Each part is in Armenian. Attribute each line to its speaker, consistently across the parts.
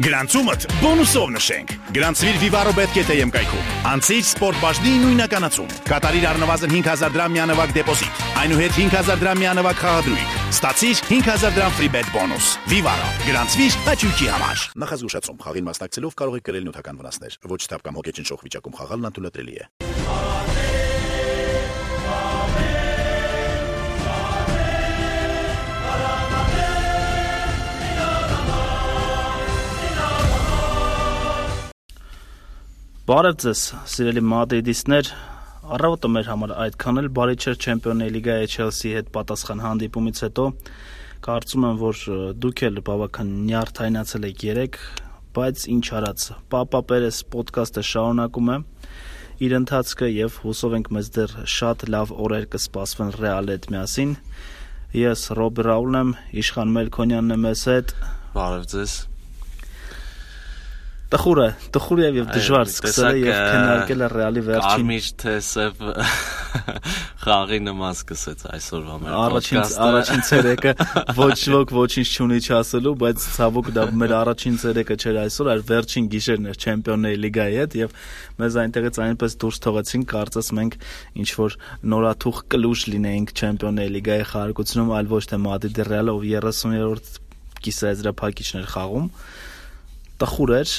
Speaker 1: Գրանցումդ բոնուսով նշենք։ Գրանցվիր Vivaro Bet.am կայքում։ Անցիր սպորտ բաժնի նույնականացում։ Կատարիր առնվազն 5000 դրամ միանավակ դեպոզիտ։ Այնուհետ 5000 դրամ միանավակ խաղադրույք։ Ստացիր 5000 դրամ free bet բոնուս։ Vivaro։ Գրանցվիր աճույքի համար։ Նախազգուշացում խաղին մասնակցելով կարող եք կրել նյութական վնասներ։ Ոչ թափ կամ հոգեչնչող վիճակում խաղալն անթույլատրելի է։
Speaker 2: Բարև ձեզ, սիրելի մադրիդիստներ։ Առավոտը մեր համար այդքան էլ բարի չէր Չեմպիոնների լիգայի Չելսիի հետ պատասխան հանդիպումից հետո։ Կարծում եմ, որ դուք էլ բավական նյարդայնացել եք երեք, բայց ինչ արած։ Պապա Պերես ոդկասթը շարունակում է իր ընթացքը եւ հուսով ենք մեզ դեռ շատ լավ օրեր կսպասվեն Ռեալ հետ միասին։ Ես Ռոբ Ռաուլն եմ, Իշխան Մելքոնյանն է մեզ հետ։
Speaker 3: Բարև ձեզ։
Speaker 2: Տխուր է, տխուր եւ դժվար սկսել եւ քննարկել Ռեալի վերջին
Speaker 3: Կարմիր թե սև խաղի նման սկսեց այսօրվա մեր
Speaker 2: առաջին առաջին ցերեկը ոչ ոք ոչինչ չունի չասելու, բայց ցավոք դա մեր առաջին ցերեկը չէր այսօր, այլ վերջին գիշերն էր Չեմպիոնների լիգայի հետ եւ մեզ այնտեղից այնպես դուրս թողեցին, կարծես մենք ինչ որ նորաթուխ կլուշ լինեինք Չեմպիոնների լիգայի խաղարկությունում, այլ ոչ թե Մադրիդի Ռեալը, ով 30-րդ կիսաեզրափակիչներ խաղում տխուր էր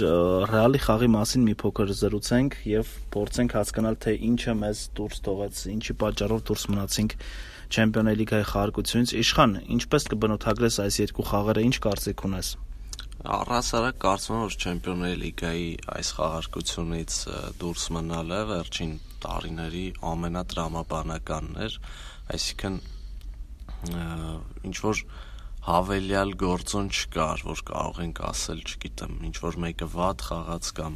Speaker 2: ռեալի խաղի մասին մի փոքր զրուցենք եւ փորձենք հասկանալ թե ինչը մեզ դուրս թողեց, ինչի պատճառով դուրս մնացինք Չեմպիոնների լիգայի խաղարկությունից։ Իշխան, ինչպես կբնութագրես այս երկու խաղերը, ինչ կարծիք ունես։
Speaker 3: Առհասարակ կարծում եմ, որ Չեմպիոնների լիգայի այս խաղարկությունից դուրս մնալը վերջին տարիների ամենադրամաբանականն էր, այսինքն ինչ որ հավելյալ գործոն չկար, որ կարող ենք ասել, չգիտեմ, ինչ որ մեկը վատ խաղաց կամ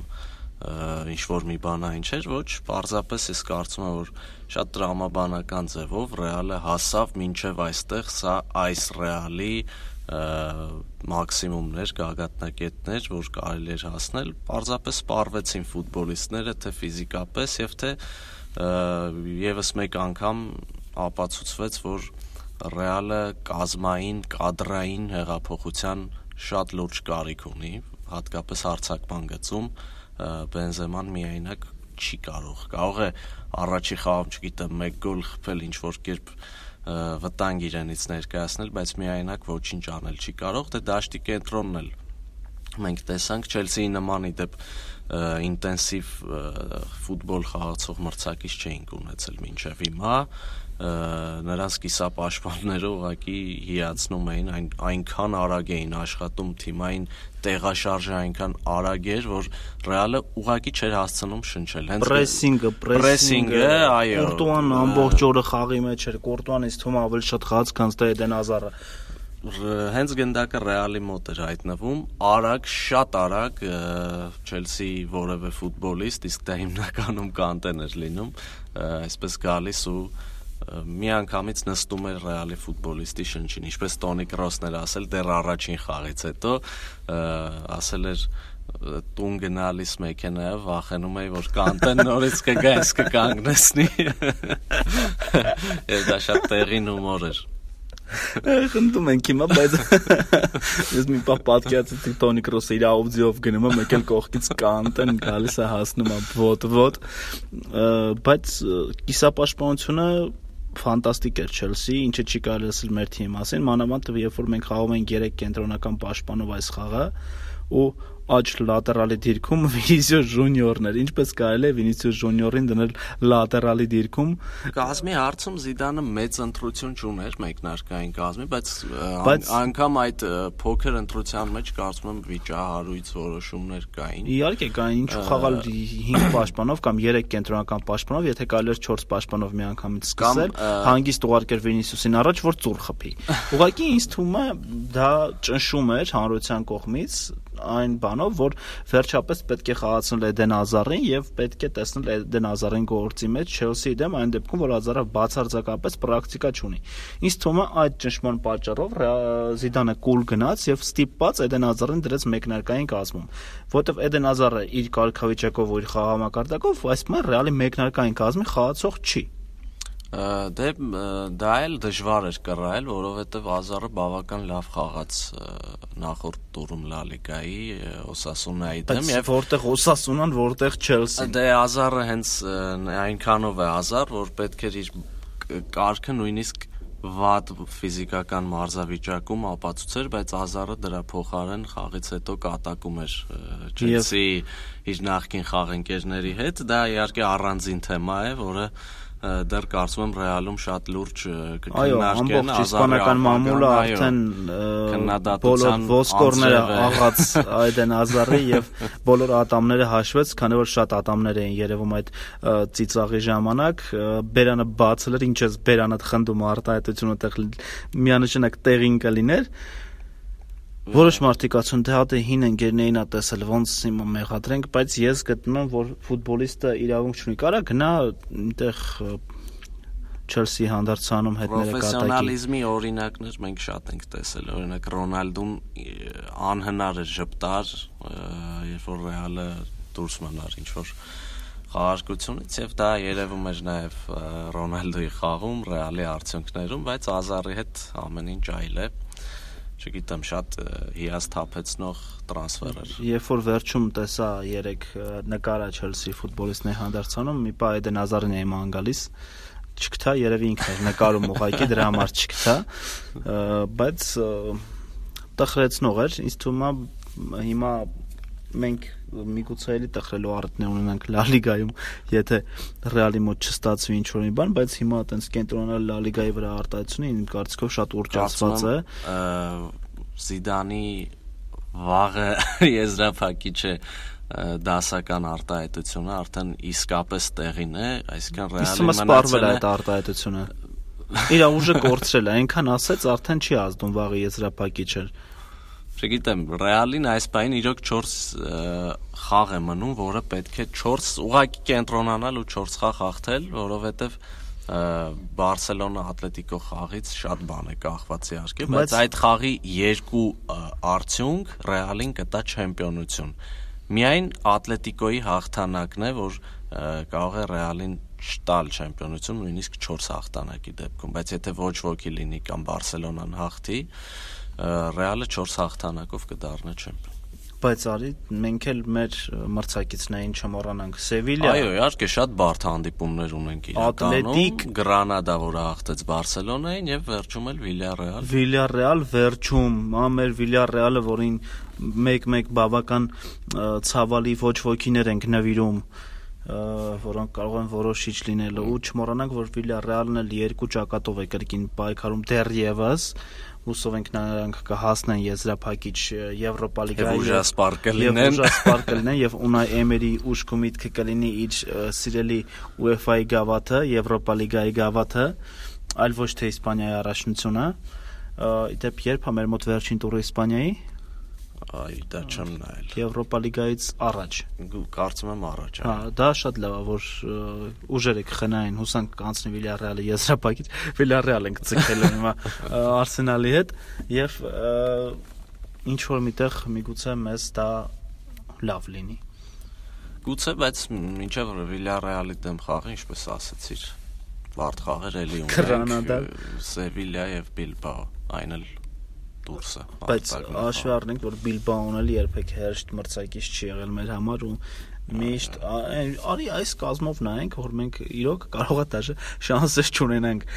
Speaker 3: ինչ որ մի բան այն չէր, ոչ, պարզապես ես կարծում եմ, որ շատ դրամաբանական ձևով Ռեալը հասավ մինչև այստեղ, սա այս Ռեալի մաքսիմումներ, գագաթնակետներ, որ կարելի էր հասնել, պարզապես սպառվեցին ֆուտբոլիստները թե ֆիզիկապես եւ թե եւս մեկ անգամ ապացուցվեց, որ Ռեալը կազմային, կադրային հեղափոխության շատ լուրջ կարիք ունի, հատկապես հարցակման գծում Բենզեման միայնակ չի կարող։ Կարող է առաջի խաղում, չգիտեմ, 1 գոլ խփել ինչ որ կերպ վտանգ իրենից ներկայացնել, բայց միայնակ ոչինչ անել չի կարող, դե դաշտի կենտրոնն էլ մենք տեսանք Չելսիի նման իդեպ ինտենսիվ ֆուտբոլ խաղացող մրցակից չէինք ունեցել մինչև հիմա նրանց կիսապաշտպանները ուղակի հիացնում էին այն այնքան արագ էին աշխատում թիմային տեղաշարժը այնքան արագ էր որ ռեալը ուղակի չէր հասցնում շնչել
Speaker 2: հենց պրեսինգը պրեսինգը այո կորտուան ամբողջ օրը խաղի մեջ էր կորտուանից թվում ավելի շատ խաղաց քան թե Էդեն Ազարը
Speaker 3: հենց գնդակը Ռեալի մոտ էր հայտնվում, արագ, շատ արագ Չելսի որևէ ֆուտբոլիստ, իսկ դա հիմնականում կանտեն էր լինում, այսպես գալիս ու մի անգամից նստում էր Ռեալի ֆուտբոլիստի շնչին, ինչպես Տոնի Կրոսն էր ասել դեռ առաջին խաղից հետո, ասել էր տուն գնալիս մեքենայով վախենում էի որ կանտեն նորից կգա, ես կկանգնեցնի։ Եվ դա շատ տեղին հումոր էր։
Speaker 2: Խնդում ենք հիմա, բայց ես մի պահ պատկերացրի Տոնի Կրոսը իր աուդիով գնում է, մեկ էլ կողքից կանտեն գալիս է հասնում է ոտ-ոտ, բայց կիսապաշտպանությունը ֆանտաստիկ էր Չելսի, ինչը չի կարելի ասել մեր թիմի մասին, մանավանդ երբ որ մենք խաղում ենք 3 կենտրոնական պաշտպանով այս խաղը ու աջ լատերալի դիրքում Վինիսիոս Ժունիորն էր։ Ինչպես կարելի է Վինիսիոս Ժունիորին դնել լատերալի դիրքում։
Speaker 3: Կազմի հարցում Զիդանը մեծ ընտրություն չուներ մեկնարկային կազմի, բայց, անգամ այդ փոքր ընտրության մեջ կարծում եմ վիճահարույց որոշումներ կային։
Speaker 2: Իհարկե կային, ինչու խաղալ 5 պաշտպանով կամ 3 կենտրոնական պաշտպանով, եթե կարելի էր 4 պաշտպանով միանգամից սկսել, հանգիստ ուղարկել Վինիսիոսին առաջ, որ ծուր խփի։ Ուղղակի ինձ թվում է դա ճնշում էր հանրության կողմից այն բանով, որ վերջապես պետք է խաղացնել Էդեն Ազարին եւ պետք է տեսնել Էդեն Ազարին գործի մեջ Չելսիի դեմ այն դեպքում, որ Ազարը բացարձակապես պրակտիկա չունի։ Ինձ թվում է այդ ճնշման պատճառով Զիդանը կուլ գնաց եւ ստիպված Էդեն Ազարին դրեց մեկնարկային կազմում, որտեվ Էդեն Ազարը իր կարգավիճակով ու իր խաղամակարդակով այսպես Ռեալի մեկնարկային կազմի խաղացող չի
Speaker 3: Դե դա էլ դժվար էր կռահել, որովհետև Ազարը բավական լավ խաղաց նախորդ տուրում Լա Լիգայի Օսասունայի դեմ
Speaker 2: եւ որտեղ Օսասունան, որտեղ Չելսին։
Speaker 3: Դե Ազարը հենց այնքանով է Ազար, որ պետք էր իր կարգը նույնիսկ վատ ֆիզիկական մարզավիճակում ապացուցեր, բայց Ազարը դրա փոխարեն խաղից հետո կատակում էր Չելսի իր նախկին խաղընկերների հետ։ Դա իհարկե առանձին թեմա է, որը դեռ կարծում եմ Ռեալում շատ լուրջ
Speaker 2: կքննարկեն իսպանական մամուլը արդեն բոլոր ոսկորները աղաց Այդեն Ազարի եւ բոլոր ատամները հաշվեց, քանի որ շատ ատամներ էին երևում այդ ծիծաղի ժամանակ, բերանը բացել էր, ինչպես բերանը խնդում արտահայտությունը տեղ միանշանակ տեղին կլիներ Որոշ մարդիկ ասում թե հատե հին ընկերներին ա տեսել ոնց հիմա մեղադրենք, բայց ես գտնում որ ֆուտբոլիստը իրավունք չունի։ Կարա գնա այնտեղ Չելսի հանդարtsանում հետները կատակի։
Speaker 3: Պրոֆեսիոնալիզմի օրինակներ մենք շատ ենք տեսել։ Օրինակ Ռոնալդուն անհնար է ճպտար, երբ որ Ռեալը դուրս մնար ինչ որ խաղարկությունից եւ դա երևում էր նաեւ Ռոնալդոյի խաղում, Ռեալի արդյունքներում, բայց Ազարի հետ ամեն ինչ այլ է չգիտեմ, շատ հիասթափեցնող տրանսֆեր էր։
Speaker 2: Երբ որ վերջում տեսա 3 նկարա Չելսի ֆուտբոլիստների հանդարtsանում, մի պա Էդեն Ազարին էի ման գալիս, չգտա, երևի ինքն էր նկարում ուղակի դրա համար չգտա, բայց տխրեցնող էր, ինձ թվում է հիմա մենք միգուցե էլի տխրելու առիթներ ունենանք Լա Լիգայում, եթե Ռեալի մոտ չստացվի ինչ որ մի բան, բայց հիմա այտենց կենտրոնալ Լա Լիգայի վրա արտահայտությունը իմ կարծիքով շատ ուռճացված է։
Speaker 3: Զիդանի վաղը եզրափակիչ է դասական արտահայտությունը արդեն իսկապես տեղին է, այսինքն
Speaker 2: ռեալի մնացել է այդ արտահայտությունը։ Իր ուժը կորցրել է, այնքան ասեց, արդեն չի ազդում վաղը եզրափակիչ էր։
Speaker 3: Չգիտեմ, Ռեալին այս պայն իրոք 4 խաղ է մնում, որը պետք է 4 ուղակի կենտրոնանալ ու 4 խաղ հաղթել, որովհետև Բարսելոնա Ատլետիկո խաղից շատ բան է կախված իհարկե, բայց այդ խաղի երկու արդյունք Ռեալին կտա չեմպիոնություն։ Միայն Ատլետիկոյի հաղթանակն է, որ կարող է Ռեալին չտալ չեմպիոնություն նույնիսկ 4 հաղթանակի դեպքում, բայց եթե ոչ ոքի լինի կամ Բարսելոնան հաղթի, Ռեալը 4 հաղթանակով կդառնա չեմպիոն
Speaker 2: բայց արի մենք էլ մեր մրցակիցներին չմոռանանք Սևիլիա
Speaker 3: այո իհարկե շատ բարդ հանդիպումներ ունենք իրականում Գրանադա որը հաղթեց Բարսելոնային եւ վերջում էլ Վիլյարեալ
Speaker 2: Վիլյարեալ վերջում ամեր Վիլյարեալը որին 1-1 բավական ցավալի ոչ ոքիներ ենք նվիրում որոնք կարող են որոշիչ լինել ու չմոռանանք որ Վիլյարեալն էլ երկու ճակատով է կրկին պայքարում դեռևս հուսով ենք նրանք կհասնեն եզրափակիչ Եվրոպա լիգայի
Speaker 3: եւ ուժասպար կլինեն
Speaker 2: եւ ուժասպար կլինեն եւ Ունայ Էմերի ուշք ու միտքը կլինի իր սիրելի UEFA-ի գավաթը, Եվրոպա լիգայի գավաթը, այլ ոչ թե Իսպանիայի առաջնությունը։ Իդեպ երբ է մեր մոտ վերջին տուրը Իսպանիայի
Speaker 3: Այ դա չեմ նայել։
Speaker 2: Եվրոպա լիգայից առաջ։
Speaker 3: Կարծում եմ առաջ։
Speaker 2: Հա, դա շատ լավ է, որ ուժերը կխնային, հուսանք կանցնի Վիլյարեալը եզրափակից։ Վիլյարեալ ենք ցկել հիմա Արսենալի հետ եւ ինչ որ միտեղ միգուցե մեզ դա լավ լինի։
Speaker 3: Գուցե, բայց ինչեւ Վիլյարեալի դեմ խաղը, ինչպես ասացիր, բարդ խաղեր էլի
Speaker 2: ունենք։
Speaker 3: Սևիլիա եւ Բիլբաո, այն էլ դուրսը։
Speaker 2: Բայց հաշվի առնենք, որ Բիլբաոն էլ երբեք հերթ մրցակից չի եղել մեր համար ու միշտ արի այս կազմով նայենք որ մենք իրոք կարող է դաժե շանսես չունենանք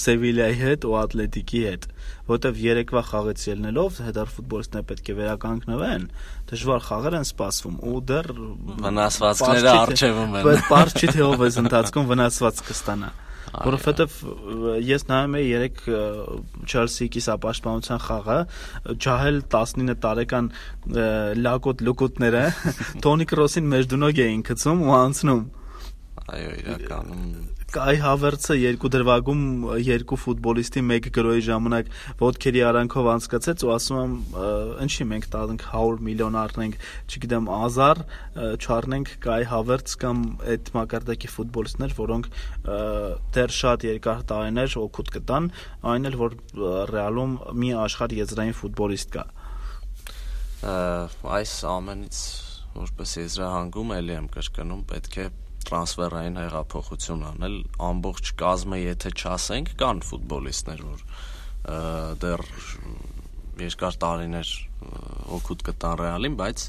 Speaker 2: Սևիլիայի հետ ու Ատլետիկի հետ որտեվ երեկվա խաղից ելնելով հետար ֆուտբոլիստները պետք է վերականգնվեն դժվար խաղեր են սպասվում ու դեռ
Speaker 3: վնասվածքները արժևում են
Speaker 2: բայց բարձ չի թե ով է ընթացքում վնասված կստանա որովհետև ես նայում եի երեք Չելսի կիսապաշտպանության խաղը, ջահել 19 տարեկան լակոտ լուկուտները Թոնի Կրոսին մեջդունոգ էին գցում ու անցնում։
Speaker 3: Այո, իրականում
Speaker 2: Կայ Հավերցը երկու դրվագում երկու ֆուտբոլիստի մեկ գրոյի ժամանակ ոդքերի արանքով անցկացեց ու ասում եմ ինչի մենք տանք 100 միլիոն առնենք, չգիտեմ, ազար չառնենք Կայ Հավերց կամ այդ մակարդակի ֆուտբոլիստներ, որոնք դեռ շատ երկար տարիներ օգուտ կտան, այն էլ որ Ռեալում մի աշխարհ եզրային ֆուտբոլիստ կա։
Speaker 3: Այս ամենից որպես եզրահանգում էլի եմ կրկնում պետք է տրանսֆերային հեղափոխություն անել ամբողջ կազմը եթե չասենք կան ֆուտբոլիստներ որ դեռ երկար տարիներ օգուտ կտան Ռեալին բայց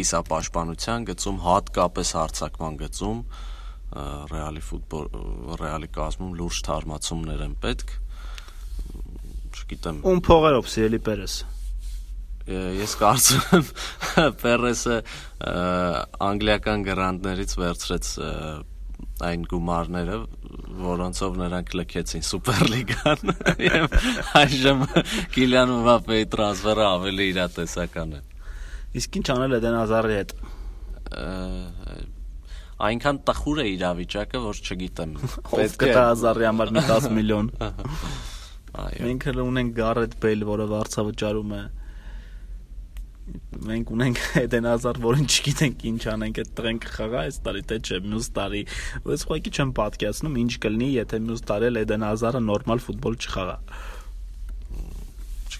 Speaker 3: կիսապաշտպանության գծում հատկապես հարցակման գծում Ռեալի ֆուտբոլ Ռեալի կազմում լուրջ թարմացումներ են պետք չգիտեմ
Speaker 2: ում փողերով սիրելի Պերես
Speaker 3: ես կարծում եմ Պերեսը անգլիական գրանտներից վերցրեց այն գումարները, որոնցով նրանք լքեցին Սուպերլիգան եւ այժմ Կիլիան Մբապեի տրանսֆերը ավելի իրատեսական է։
Speaker 2: Իսկ ինչ անել Էդեն Ազարի հետ։
Speaker 3: Այնքան տխուր է իրավիճակը, որ չգիտեմ։
Speaker 2: Պետք է Ազարի համար մի 10 միլիոն։ Այո։ Մենք հələ ունենք Գարեթ Բեյլ, որը վարձավճարում է մենք ունենք Էդեն Ազար, որին չգիտենք ինչ անենք, այդ տղեն կխաղա այս տարի թե չէ, մյուս տարի։ Բայց ուղղակի չեմ պատկերացնում ինչ կլինի, եթե մյուս տարի Էդեն Ազարը նորմալ ֆուտբոլ չխաղա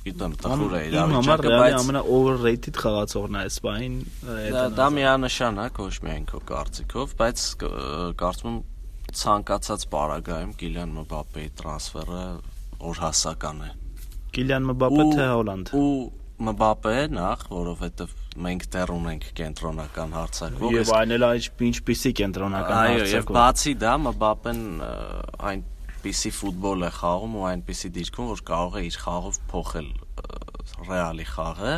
Speaker 3: չգիտեմ, տխուր է իրավիճակը,
Speaker 2: բայց ամենա overrated խաղացողն է այս բային։
Speaker 3: Դա դա միանշան է, ոչ միայն քո կարծիքով, բայց կարծում եմ ցանկացած պարագայում Կիլիան Մբապեի տրանսֆերը օրհասական է։
Speaker 2: Կիլիան Մբապե թե Հոլանդ։
Speaker 3: Ու Մբապե նախ, որովհետև մենք դեռ ունենք կենտրոնական հարցակվող։
Speaker 2: Եվ այն էլ ինչպիսի կենտրոնական հարցակվող։
Speaker 3: Այո, եւ բացի դա Մբապեն այնպիսի ֆուտբոլ է խաղում ու այնպիսի դիրքում, որ կարող է իր խաղով փոխել Ռեալի խաղը,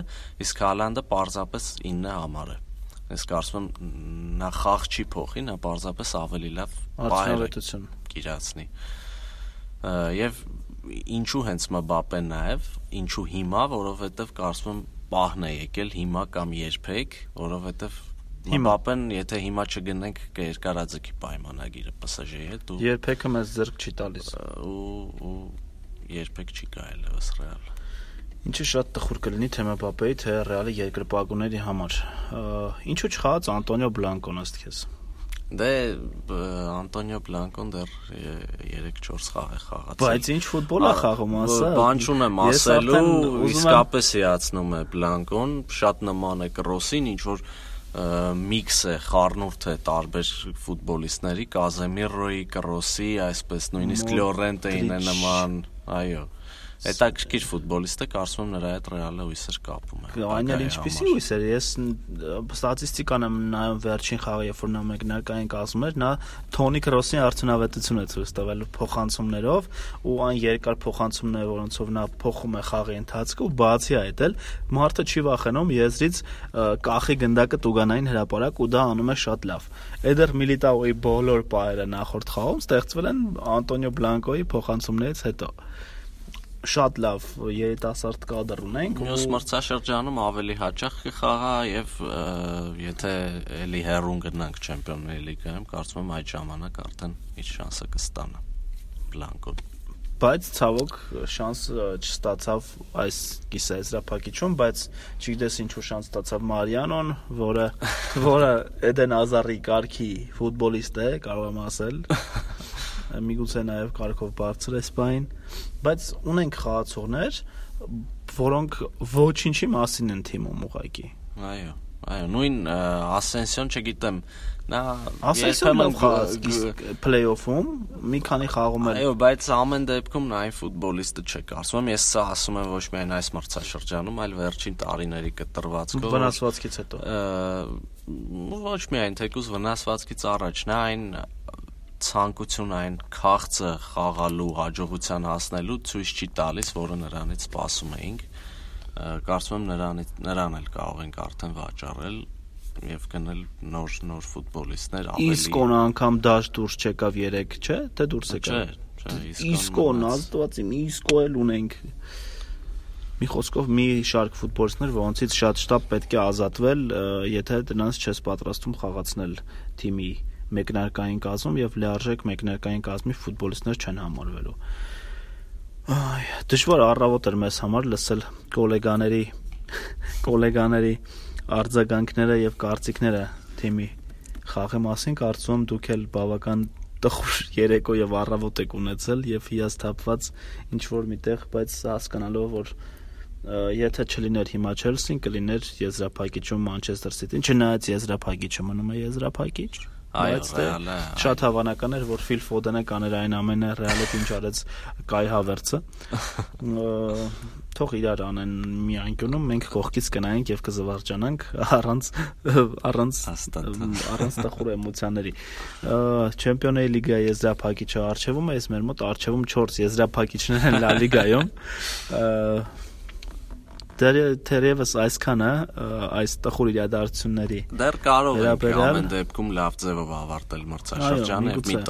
Speaker 3: իսկ Հալանդը պարզապես 9 համար է։ Ես կարծում եմ նա խաղ չի փոխի, նա պարզապես ավելի լավ
Speaker 2: արդյունավետություն
Speaker 3: կիրացնի։ Եվ ինչու հենց Մբապեն նաև, ինչու հիմա, որովհետև կարծում եմ պահն է եկել հիմա կամ երբեք, որովհետև Մբապեն, եթե հիմա չգնենք կերկարաձգի պայմանագիրը PSG-ի հետ ու
Speaker 2: երբեք մեզ ձեռք չի տալիս
Speaker 3: ու ու երբեք չի գա այլևս Ռեալ։
Speaker 2: Ինչը շատ տխուր կլինի թե Մբապեի, թե Ռեալի երկրպագուների համար։ Ինչու չխաղաց Անտոնիո Բլանկոն ըստ քեզ։
Speaker 3: Դե Անտոնիո Բլանկոն դեռ 3-4 խաղ է խաղացել։
Speaker 2: Բայց ինչ ֆուտբոլ է խաղում, ասա։
Speaker 3: Բան չունեմ ասելու, իսկապես հիացնում է Բլանկոն, շատ նման է Կրոսին, ինչ որ միքս է խառնուրդ է տարբեր ֆուտբոլիստների, Կազեմիրոյի, Կրոսի, այսպես նույնիսկ Լորենտեին է նման, այո հետաքրքիր ֆուտբոլիստ է, կարծում եմ նրա հետ Ռեալը հույսեր կապում է։
Speaker 2: Այն էլ ինչպեսի հույսեր, ես ստատիստիկան եմ նայում վերջին խաղը, երբ որ նա մեկնարկային կազմում էր, նա Թոնի Քրոսի արդյունավետություն է ցույց տվել փոխանցումներով ու այն երկար փոխանցումները, որոնցով նա փոխում է խաղի ընթացքը ու բացի այդ էլ մարդը չի վախենում եզրից կախի գնդակը տուգանային հրաապարակ ու դա անում է շատ լավ։ Էդեր Միլիտաոյի բոլոր պահերը նախորդ խաղում ստեղծվել են Անտոնիո Բլանկոյի փոխանցումներից հետո շատ լավ երիտասարդ կադր ունենք
Speaker 3: մյուս մրցաշրջանում ավելի հաճախ կխաղա եւ եթե էլի հերուն գնանք չեմպիոնների լիգայում կարծում եմ այդ ժամանակ արդեն իր շանսը կստանա բլանկոն
Speaker 2: բայց ցավոք շանս չստացավ այս կիսաեզրափակիչում, բայց չգիտես ինչու շանս ստացավ Մարիանոն, որը որը Էդեն Ազարի կարգի ֆուտբոլիստ է, կարող եմ ասել միգուցե նաև կարգով բարձր է սպային, բայց ունենք խաղացողներ, որոնք ոչինչի մասին են թիմում ուղակի։
Speaker 3: Այո, այո, նույն Ասենսիոն, չգիտեմ, նա
Speaker 2: երբեմն play-off-ում մի քանի խաղում
Speaker 3: է։ Այո, բայց ամեն դեպքում նա այն ֆուտբոլիստը չէ, կարծում եմ, ես սա ասում եմ ոչ միայն այս մրցաշրջանում, այլ վերջին տարիների կտրվածքով։
Speaker 2: Վնասվածքից հետո։
Speaker 3: Ոչ միայն թեկուզ վնասվածքից առաջ, նա այն ցանկություն այն քաղցը խաղալու հաջողության հասնելու ցույց չի տալիս, որը նրանից սպասում էինք։ Կարծում եմ նրանից նրան էլ կարող ենք արդեն վաճառել եւ գնել նոր նոր ֆուտբոլիստներ
Speaker 2: ավելի Իսկոն անգամ դաշ դուրս չեկավ 3, չէ՞, թե դուրս եկավ։
Speaker 3: Չէ, չէ,
Speaker 2: Իսկոն ազդված իմ իսկո էլ ունենք մի խոսքով մի շարք ֆուտբոլիստներ, որոնցից շատ շտապ պետք է ազատվել, եթե դրանց չես պատրաստում խաղացնել թիմի մեկնարկային կազմում եւ լիարժեք մեկնարկային կազմի ֆուտբոլիստներ չեն համարվելու։ Այ դժվար առավոտ էր մեզ համար լսել գոլեգաների գոլեգաների արձագանքները եւ կարծիքները թիմի խաղի մասին կարծում եմ դուք էլ բավական տխուր երեկո եւ առավոտ եք ունեցել եւ հիասթափված ինչ որ միտեղ, բայց հասկանալով որ եթե չլիներ հիմա Չելսին, կլիներ եզրափակիչում Մանչեսթեր Սիթին, չնայած եզրափակիչը մնում է եզրափակիչ։
Speaker 3: բայց դե
Speaker 2: շատ հավանական էր, որ Phil Foden-ը կաներ այն ամենը Real-ը ինչ արեց Կայ Հավերցը։ Թող իրար անեն մի անկյունում, մենք կողքից կնայենք եւ կզվարճանանք առանց առանց առանց տխուր էմոցիաների։ Չեմպիոնների լիգայի եզրափակիչը արչեվում է, ես մեր մոտ արչեվում 4 եզրափակիչներ են Լա լիգայում թերևս այսքանը այս տխուր իրադարձությունների
Speaker 3: դեռ կարող ենք ամեն դեպքում լավ ձևով ավարտել մրցաշրջանը մի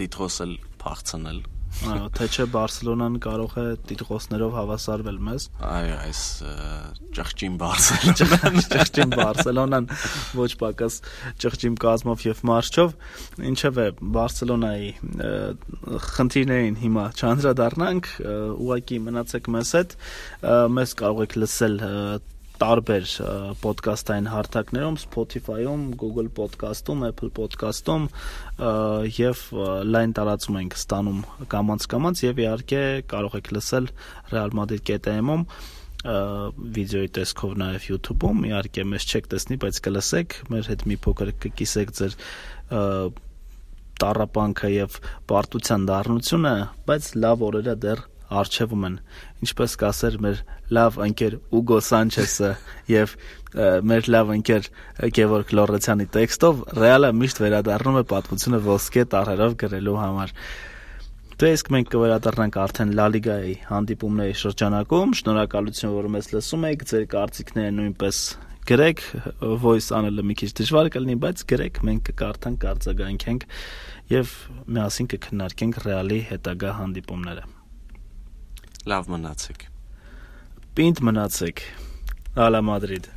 Speaker 3: տիտղոս էլ փախցնել
Speaker 2: Այո, թե չէ Բարսելոնան կարող է տիտղոսներով հավասարվել մեզ։
Speaker 3: Այո, այս ճղճին Բարսելոնան,
Speaker 2: ճղճին Բարսելոնան ոչ պակաս ճղճին կազմով եւ մարշչով, ինչեւ է Բարսելոնայի խնդիրներին հիմա չանդրադառնանք, ուղակի մնացեք մեզ հետ, մեզ կարող եք լսել տարբեր ոդկասթային հարթակներում Spotify-ում, Google Podcast-ում, Apple Podcast-ում եւ լայն տարածում ենք ստանում կամած-կամած եւ իհարկե կարող եք լսել Real Madrid.am-ում վիդեոյի տեսքով նաև YouTube-ում իհարկե մեզ չեք տեսնի, բայց կլսեք, մեր հետ մի փոքր կկիսեք ձեր տարապանքը եւ պարտության դառնությունը, բայց լավ օրերը դեռ արխիվում են ինչպես կասեր մեր լավ ընկեր Ուգո Սանչեսը եւ մեր լավ ընկեր Գևորգ Լորեցյանի տեքստով Ռեալը միշտ վերադառնում է պատմությունը ոսկե տարերով գրելու համար Դե իսկ մենք կվերադառնանք արդեն Լա Լիգայի հանդիպումների շրջանակում։ Շնորհակալություն, որ մեզ լսում եք։ Ձեր կարծիքները նույնպես գրեք, voice անելը մի քիչ դժվար կլինի, բայց գրեք, մենք կկարդանք, կարծագանքենք եւ միասին կքննարկենք Ռեալի հետագա հանդիպումները։
Speaker 3: Լավ մնացեք։
Speaker 2: Պինդ մնացեք։ Ալա Մադրիդ